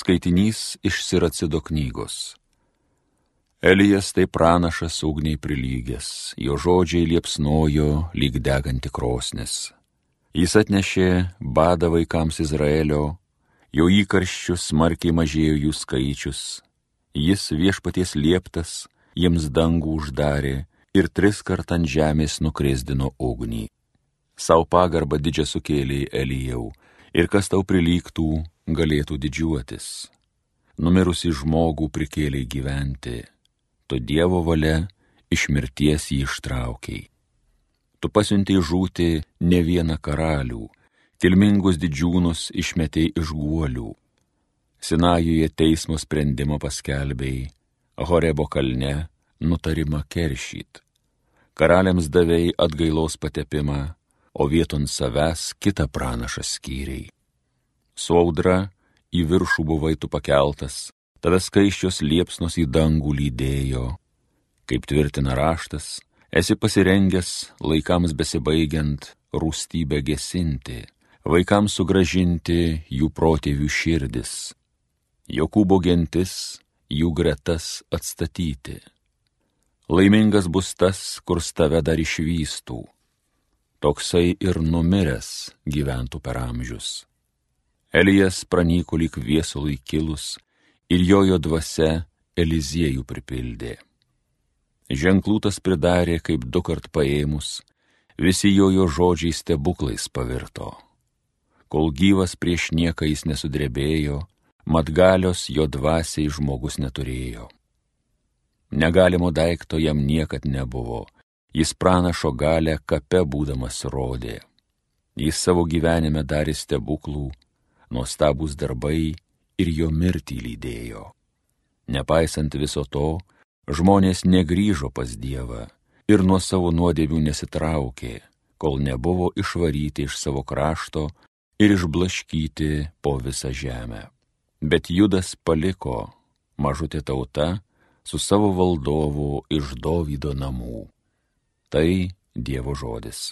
Skaitinys iš Siracido knygos. Elijas tai pranašas ugniai prilygęs, jo žodžiai liepsnojo lyg deganti krosnis. Jis atnešė badą vaikams Izraelio, jo įkarščius smarkiai mažėjo jų skaičius. Jis viešpaties lieptas jiems dangų uždarė ir tris kart ant žemės nukrėsdino ugnį. Sau pagarbą didžią sukėlė Elijau ir kas tau prilygtų galėtų didžiuotis. Numirusi žmogų prikėlė gyventi, tu Dievo valia iš mirties jį ištraukiai. Tu pasiuntėjai žūti ne vieną karalių, kilmingus didžiūnus išmetėjai iš guolių. Sinajuje teismo sprendimą paskelbėjai, Horebo kalne nutarimą keršyt. Karaliams davėjai atgailos patepimą, o vieton savęs kitą pranašą skyriai su audra į viršų buvai tu pakeltas, tada skaiščios liepsnos į dangų lydėjo. Kaip tvirtina raštas, esi pasirengęs laikams besibaigiant rūstybę gesinti, vaikams sugražinti jų protėvių širdis, Jokūbo gentis jų gretas atstatyti. Laimingas bus tas, kur tave dar išvystų, toksai ir numiręs gyventų per amžius. Elijas pranyko lyg viesului kilus ir jojo dvasia Eliziejų pripildė. Ženklų tas pridarė, kaip du kart paėmus, visi jojo žodžiai stebuklais pavirto. Kol gyvas prieš nieką jis nesudrebėjo, mat galios jo dvasiai žmogus neturėjo. Negalimo daikto jam niekad nebuvo, jis pranašo galę kape būdamas rodė. Jis savo gyvenime darė stebuklų, nuostabus darbai ir jo mirtį lydėjo. Nepaisant viso to, žmonės negryžo pas Dievą ir nuo savo nuodėmių nesitraukė, kol nebuvo išvaryti iš savo krašto ir išblaškyti po visą žemę. Bet Judas paliko mažutė tauta su savo valdovu iš Dovydo namų. Tai Dievo žodis.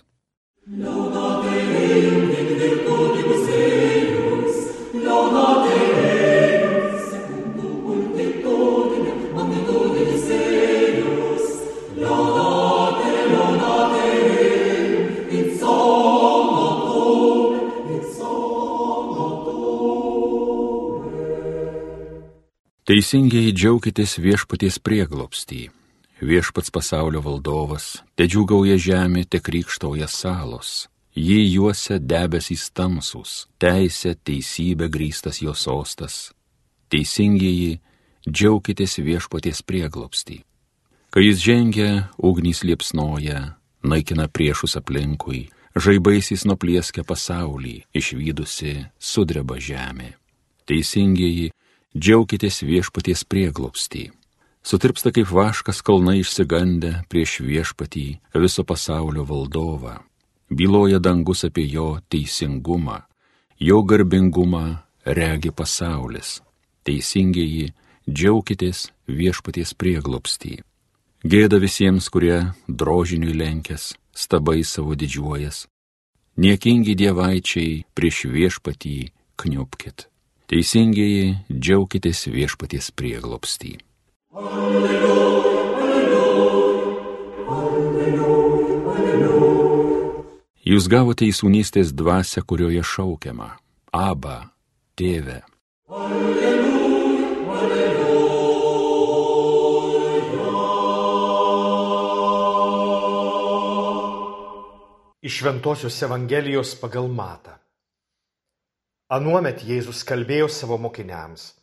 Laudate in virtutibus Teisingiai džiaukitės viešpaties prieglopstį. Viešpats pasaulio valdovas, te džiugauja žemė, te krikštauja salos. Jį juosia debesys tamsus, teisė, teisybė grįstas jo sostas. Teisingieji, džiaukitės viešpaties prieglopstį. Kai jis žengia, ugnys liepsnoja, naikina priešus aplinkui, žaibaisiais nupliekia pasaulį, išvykusi sudreba žemė. Teisingieji, džiaukitės viešpaties prieglopstį. Sutirpsta kaip vaškas kalnai išsigandę prieš viešpatį viso pasaulio valdovą. Byloja dangus apie jo teisingumą, jo garbingumą regi pasaulis. Teisingieji, džiaukitės viešpaties prieglopstį. Gėda visiems, kurie drožiniui lenkės, stabai savo didžiuojas. Niekingi dievaičiai prieš viešpatį kniupkit. Teisingieji, džiaukitės viešpaties prieglopstį. Jūs gavote įsūnystės dvasę, kurioje šaukiama - Aba, tėve. Alleluja, alleluja. Iš Ventosios Evangelijos pagal Matą. Anuomet Jėzus kalbėjo savo mokiniams.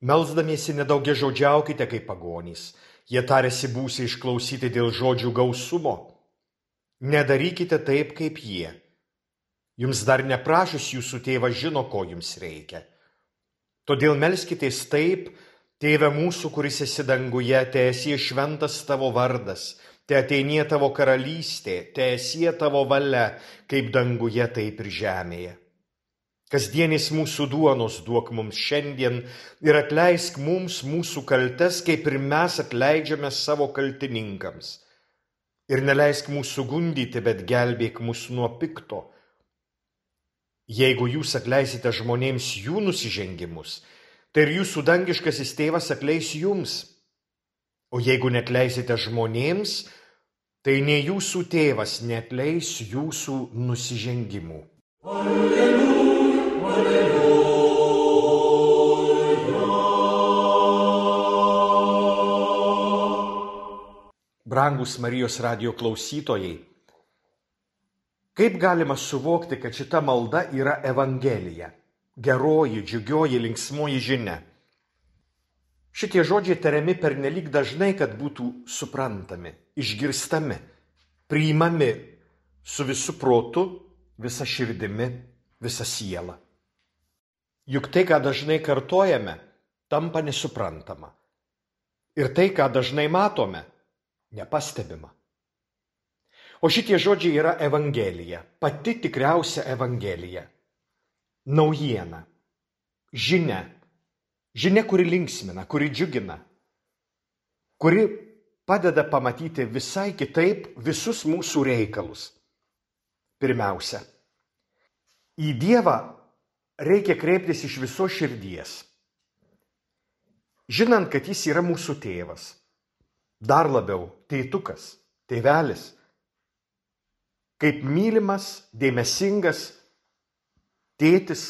Melsdamiesi nedaugia žodžiaukite kaip pagonys, jie tarėsi būsi išklausyti dėl žodžių gausumo. Nedarykite taip kaip jie. Jums dar neprašus jūsų tėvas žino, ko jums reikia. Todėl melskitės taip, Tėve mūsų, kuris esi danguje, te esi šventas tavo vardas, te ateinie tavo karalystė, te esi tavo valia, kaip danguje, taip ir žemėje. Kasdienis mūsų duonos duok mums šiandien ir atleisk mums mūsų kaltes, kaip ir mes atleidžiame savo kaltininkams. Ir neleisk mūsų gundyti, bet gelbėk mūsų nuo pikto. Jeigu jūs atleisite žmonėms jų nusižengimus, tai ir jūsų dangiškasis tėvas atleis jums. O jeigu netleisite žmonėms, tai ne jūsų tėvas netleis jūsų nusižengimų. Alleluja. Brangus Marijos radio klausytojai, kaip galima suvokti, kad šita malda yra Evangelija, geroji, džiugioji, linksmoji žinia? Šitie žodžiai tariami per nelik dažnai, kad būtų suprantami, išgirstami, priimami su visu protu, visa širdimi, visa siela. Juk tai, ką dažnai kartojame, tampa nesuprantama. Ir tai, ką dažnai matome, nepastebima. O šitie žodžiai yra Evangelija, pati tikriausia Evangelija. Naujiena, žinia, žinia, kuri linksmina, kuri džiugina, kuri padeda pamatyti visai kitaip visus mūsų reikalus. Pirmiausia, į Dievą reikia kreiptis iš viso širdies, žinant, kad Jis yra mūsų tėvas dar labiau teitukas, tėvelis, kaip mylimas, dėmesingas tėtis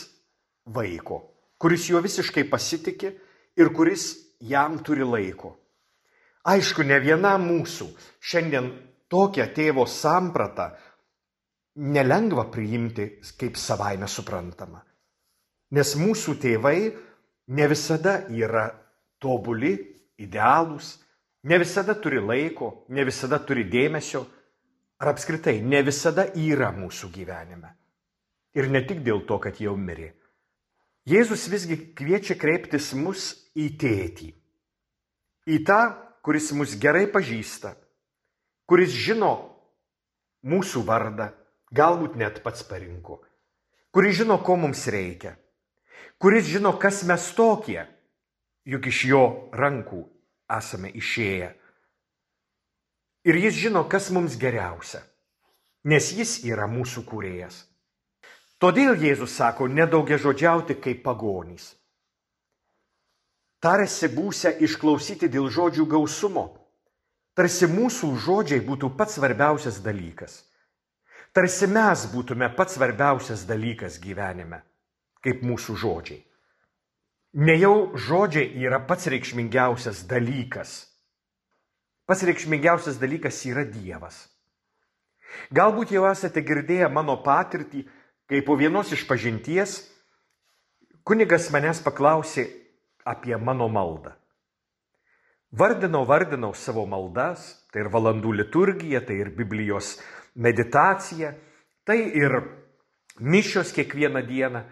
vaiko, kuris juo visiškai pasitikė ir kuris jam turi laiko. Aišku, ne vienam mūsų šiandien tokią tėvo sampratą nelengva priimti kaip savaime suprantama. Nes mūsų tėvai ne visada yra tobuli, idealūs, ne visada turi laiko, ne visada turi dėmesio, ar apskritai ne visada yra mūsų gyvenime. Ir ne tik dėl to, kad jau mirė. Jėzus visgi kviečia kreiptis mus į tėtį. Į tą, kuris mus gerai pažįsta, kuris žino mūsų vardą, galbūt net pats parinko, kuris žino, ko mums reikia, kuris žino, kas mes tokie, juk iš jo rankų esame išėję. Ir jis žino, kas mums geriausia, nes jis yra mūsų kūrėjas. Todėl Jėzus sako, nedaugia žodžiauti kaip pagonys. Tarsi būsia išklausyti dėl žodžių gausumo. Tarsi mūsų žodžiai būtų pats svarbiausias dalykas. Tarsi mes būtume pats svarbiausias dalykas gyvenime, kaip mūsų žodžiai. Nejau žodžiai yra pats reikšmingiausias dalykas. Pats reikšmingiausias dalykas yra Dievas. Galbūt jau esate girdėję mano patirtį, kai po vienos iš pažinties kunigas manęs paklausė apie mano maldą. Vardinau, vardinau savo maldas, tai ir valandų liturgija, tai ir Biblijos meditacija, tai ir mišios kiekvieną dieną.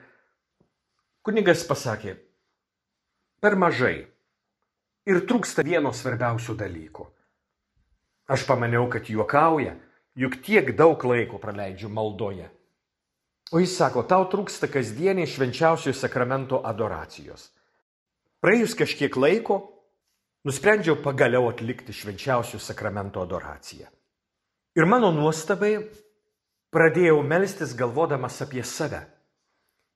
Kunigas pasakė, per mažai. Ir trūksta vieno svarbiausių dalykų. Aš pamaniau, kad juokauja, juk tiek daug laiko praleidžiu maldoje. O jis sako, tau trūksta kasdieniai švenčiausiojo sakramento adoracijos. Praėjus kažkiek laiko, nusprendžiau pagaliau atlikti švenčiausiojo sakramento adoraciją. Ir mano nuostabai pradėjau melstis galvodamas apie save.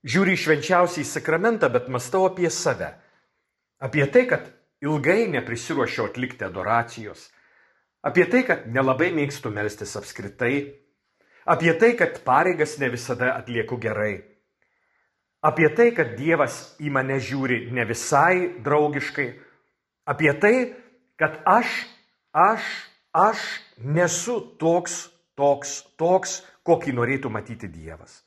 Žiūri švenčiausiai sakramentą, bet mastau apie save Apie tai, kad ilgai neprisiruošiau atlikti adoracijos. Apie tai, kad nelabai mėgstu melstis apskritai. Apie tai, kad pareigas ne visada atlieku gerai. Apie tai, kad Dievas į mane žiūri ne visai draugiškai. Apie tai, kad aš, aš, aš nesu toks, toks, toks, kokį norėtų matyti Dievas.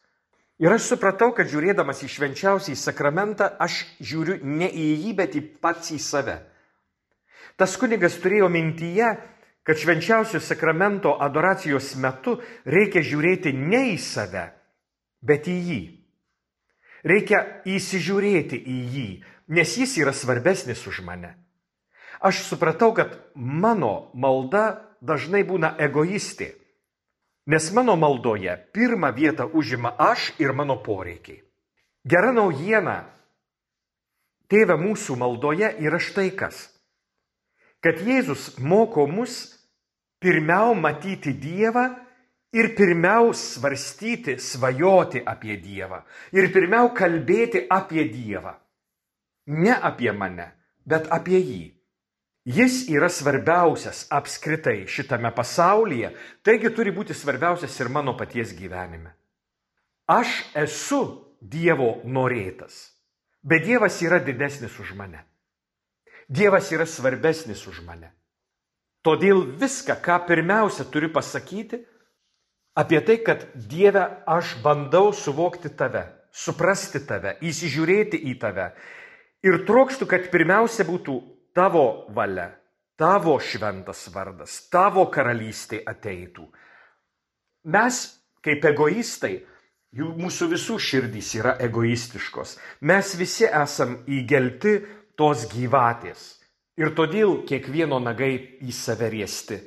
Ir aš supratau, kad žiūrėdamas į švenčiausiai sakramentą, aš žiūriu ne į jį, bet į pats į save. Tas kunigas turėjo mintyje, kad švenčiausio sakramento adoracijos metu reikia žiūrėti ne į save, bet į jį. Reikia įsižiūrėti į jį, nes jis yra svarbesnis už mane. Aš supratau, kad mano malda dažnai būna egoistė Nes mano maldoje pirmą vietą užima aš ir mano poreikiai. Gera naujiena, tėve mūsų maldoje yra štai kas. Kad Jėzus moko mus pirmiau matyti Dievą ir pirmiau svarstyti, svajoti apie Dievą. Ir pirmiau kalbėti apie Dievą. ne apie mane, bet apie jį. Jis yra svarbiausias apskritai šitame pasaulyje, taigi turi būti svarbiausias ir mano paties gyvenime. Aš esu Dievo norėtas, bet Dievas yra didesnis už mane. Dievas yra svarbesnis už mane. Todėl viską, ką pirmiausia turiu pasakyti, apie tai, kad Dieve aš bandau suvokti tave, suprasti tave, įsižiūrėti į tave. Ir trokštų, kad pirmiausia būtų tavo valia, tavo šventas vardas, tavo karalystė ateitų. Mes, kaip egoistai, mūsų visų širdys yra egoistiškos. Mes visi esam įgelti tos gyvatės. Ir todėl kiekvieno nagai į save riesti.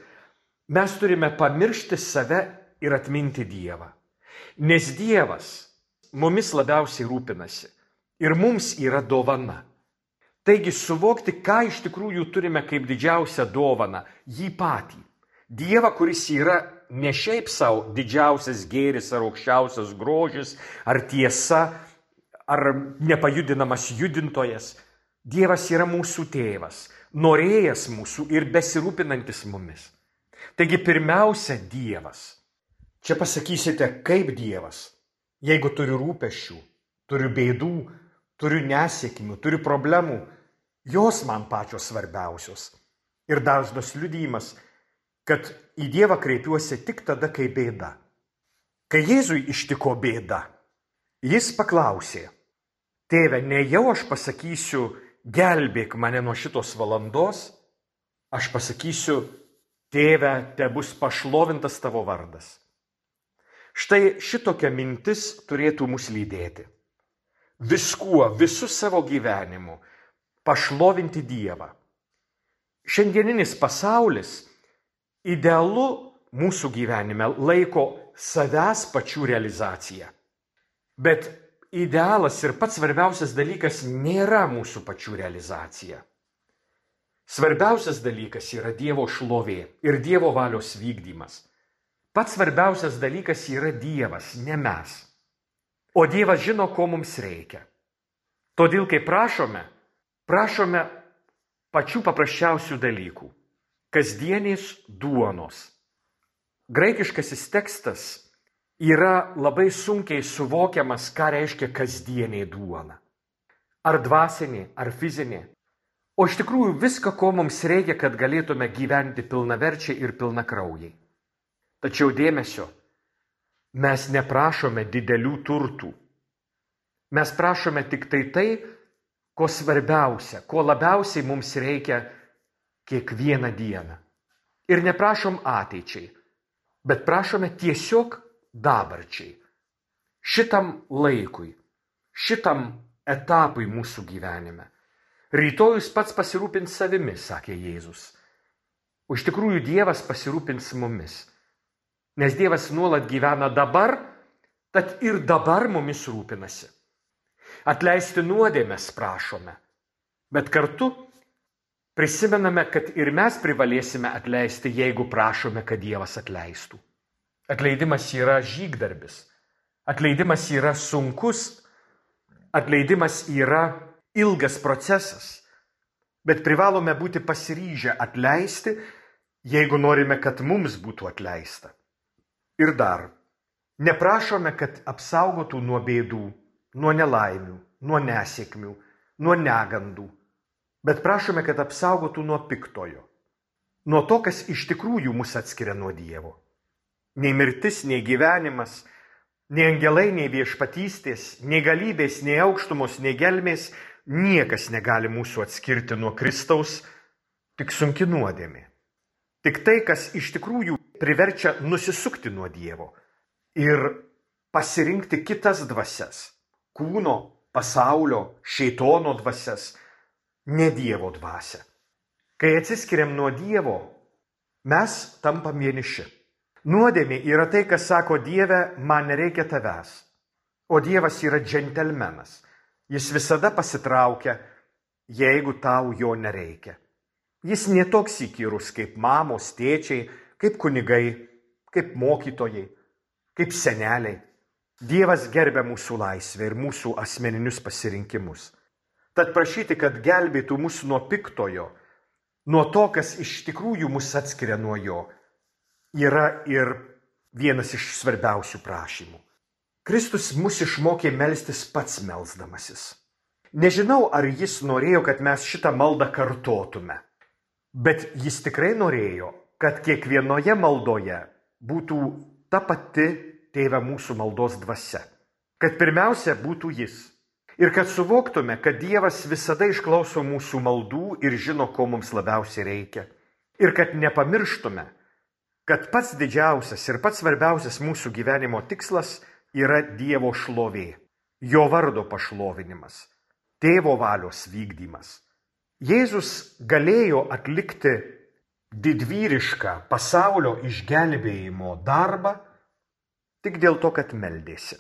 Mes turime pamiršti save ir atminti Dievą. Nes Dievas mumis labiausiai rūpinasi ir mums yra dovana. Taigi suvokti, ką iš tikrųjų turime kaip didžiausią dovaną - jį patį. Dievą, kuris yra ne šiaip savo didžiausias gėris ar aukščiausias grožis, ar tiesa, ar nepajudinamas judintojas. Dievas yra mūsų tėvas, norėjęs mūsų ir besirūpinantis mumis. Taigi pirmiausia Dievas. Čia pasakysite, kaip Dievas. Jeigu turiu rūpešių, turiu bėdų, turiu nesėkmių, turiu problemų, jos man pačios svarbiausios. Ir dažnas liudymas, kad į Dievą kreipiuosi tik tada, kai bėda. Kai Jėzui ištiko bėda, jis paklausė, tėve, ne jau aš pasakysiu, gelbėk mane nuo šitos valandos, aš pasakysiu, tėve, te bus pašlovintas tavo vardas. Štai šitokia mintis turėtų mus lydėti. Viskuo, visų savo gyvenimu pašlovinti Dievą. Šiandieninis pasaulis idealu mūsų gyvenime laiko savęs pačių realizaciją. Bet idealas ir pats svarbiausias dalykas nėra mūsų pačių realizacija. Svarbiausias dalykas yra Dievo šlovė ir Dievo valios vykdymas. Pats svarbiausias dalykas yra Dievas, ne mes. O Dievas žino, ko mums reikia. Todėl, kai prašome, prašome pačių paprasčiausių dalykų - kasdienės duonos. Graikiškasis tekstas yra labai sunkiai suvokiamas, ką reiškia kasdienė duona. Ar dvasinė, ar fizinė. O iš tikrųjų viską, ko mums reikia, kad galėtume gyventi pilnaverčiai ir pilnakraujai. Tačiau dėmesio, mes neprašome didelių turtų. Mes prašome tik tai tai, ko svarbiausia, ko labiausiai mums reikia kiekvieną dieną. Ir neprašom ateičiai, bet prašome tiesiog dabarčiai. Šitam laikui, šitam etapui mūsų gyvenime. Rytojus pats pasirūpins savimi, sakė Jėzus. O iš tikrųjų Dievas pasirūpins mumis. Nes Dievas nuolat gyvena dabar, tad ir dabar mumis rūpinasi. Atleisti nuodėmės prašome, bet kartu prisimename, kad ir mes privalėsime atleisti, jeigu prašome, kad Dievas atleistų. Atleidimas yra žygdarbis, atleidimas yra sunkus, atleidimas yra ilgas procesas, bet privalome būti pasiryžę atleisti, jeigu norime, kad mums būtų atleista. Ir dar, neprašome, kad apsaugotų nuo bėdų, nuo nelaimių, nuo nesėkmių, nuo negandų, bet prašome, kad apsaugotų nuo piktojo, nuo to, kas iš tikrųjų mus atskiria nuo Dievo. Nei mirtis, nei gyvenimas, nei angelai, nei viešpatystės, nei galybės, nei aukštumos, nei gelmės, niekas negali mūsų atskirti nuo Kristaus, tik sunki nuodėmė. Tik tai, kas iš tikrųjų priverčia nusisukti nuo Dievo ir pasirinkti kitas dvasias - kūno, pasaulio, šeitono dvasias, ne Dievo dvasia. Kai atsiskiriam nuo Dievo, mes tampam vieniši. Nuodėmė yra tai, kas sako Dieve, man nereikia tavęs. O Dievas yra džentelmenas. Jis visada pasitraukia, jeigu tau jo nereikia. Jis netoks įkyrus kaip mamos, tėčiai, kaip kunigai, kaip mokytojai, kaip seneliai. Dievas gerbia mūsų laisvę ir mūsų asmeninius pasirinkimus. Tad prašyti, kad gelbėtų mus nuo piktojo, nuo to, kas iš tikrųjų mus atskiria nuo jo, yra ir vienas iš svarbiausių prašymų. Kristus mus išmokė melstis pats melzdamasis. Nežinau, ar jis norėjo, kad mes šitą maldą kartotume, bet jis tikrai norėjo, kad kiekvienoje maldoje būtų ta pati tėvė mūsų maldos dvasia. Kad pirmiausia būtų jis. Ir kad suvoktume, kad Dievas visada išklauso mūsų maldų ir žino, ko mums labiausiai reikia. Ir kad nepamirštume, kad pats didžiausias ir pats svarbiausias mūsų gyvenimo tikslas yra Dievo šlovė, jo vardo pašlovinimas, tėvo valios vykdymas. Jėzus galėjo atlikti didvyrišką pasaulio išgelbėjimo darbą tik dėl to, kad meldėsi.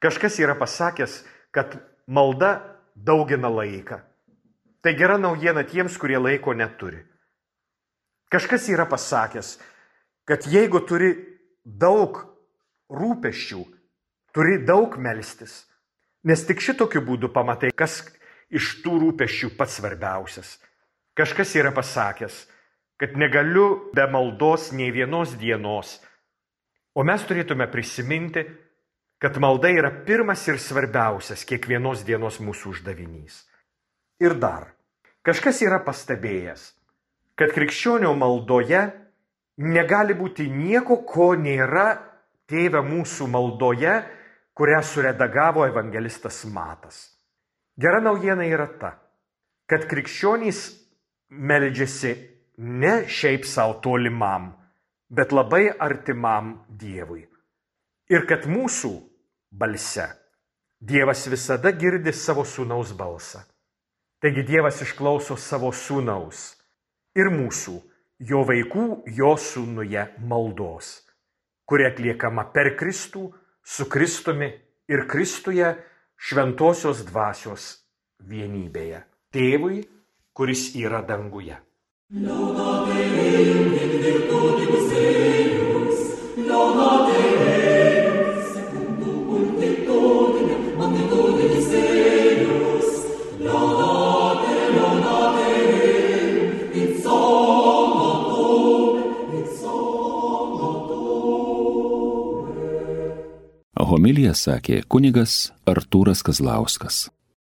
Kažkas yra pasakęs, kad malda daugina laiką. Tai gera naujiena tiems, kurie laiko neturi. Kažkas yra pasakęs, kad jeigu turi daug rūpeščių, turi daug melstis. Nes tik šitokiu būdu pamatai, kas iš tų rūpeščių pats svarbiausias. Kažkas yra pasakęs, kad negaliu be maldos nei vienos dienos. O mes turėtume prisiminti, kad malda yra pirmas ir svarbiausias kiekvienos dienos mūsų uždavinys. Ir dar, kažkas yra pastebėjęs, kad krikščionio maldoje negali būti nieko, ko nėra tėvė mūsų maldoje, kurią suredagavo evangelistas Matas. Gera naujiena yra ta, kad krikščionys meldžiasi ne šiaip savo tolimam, bet labai artimam Dievui. Ir kad mūsų balse. Dievas visada girdi savo sūnaus balsą. Taigi Dievas išklauso savo sūnaus ir mūsų, jo vaikų, jo sūnuje maldos, kuri atliekama per Kristų, su Kristumi ir Kristuje šventosios dvasios vienybėje. Tėvui, kuris yra danguje. Laudate Homiliją sakė kunigas Artūras Kazlauskas.